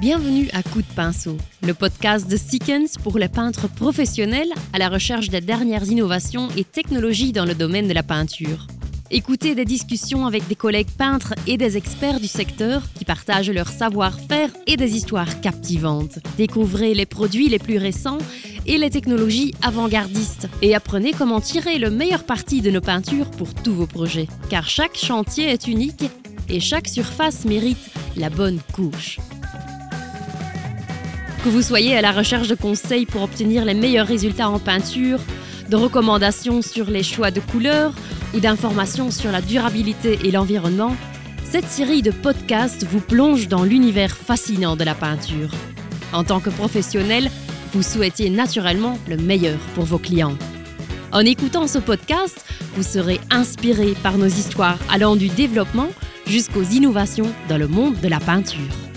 Bienvenue à Coup de pinceau, le podcast de Seekens pour les peintres professionnels à la recherche des dernières innovations et technologies dans le domaine de la peinture. Écoutez des discussions avec des collègues peintres et des experts du secteur qui partagent leur savoir-faire et des histoires captivantes. Découvrez les produits les plus récents et les technologies avant-gardistes et apprenez comment tirer le meilleur parti de nos peintures pour tous vos projets. Car chaque chantier est unique et chaque surface mérite la bonne couche. Que vous soyez à la recherche de conseils pour obtenir les meilleurs résultats en peinture, de recommandations sur les choix de couleurs ou d'informations sur la durabilité et l'environnement, cette série de podcasts vous plonge dans l'univers fascinant de la peinture. En tant que professionnel, vous souhaitez naturellement le meilleur pour vos clients. En écoutant ce podcast, vous serez inspiré par nos histoires allant du développement jusqu'aux innovations dans le monde de la peinture.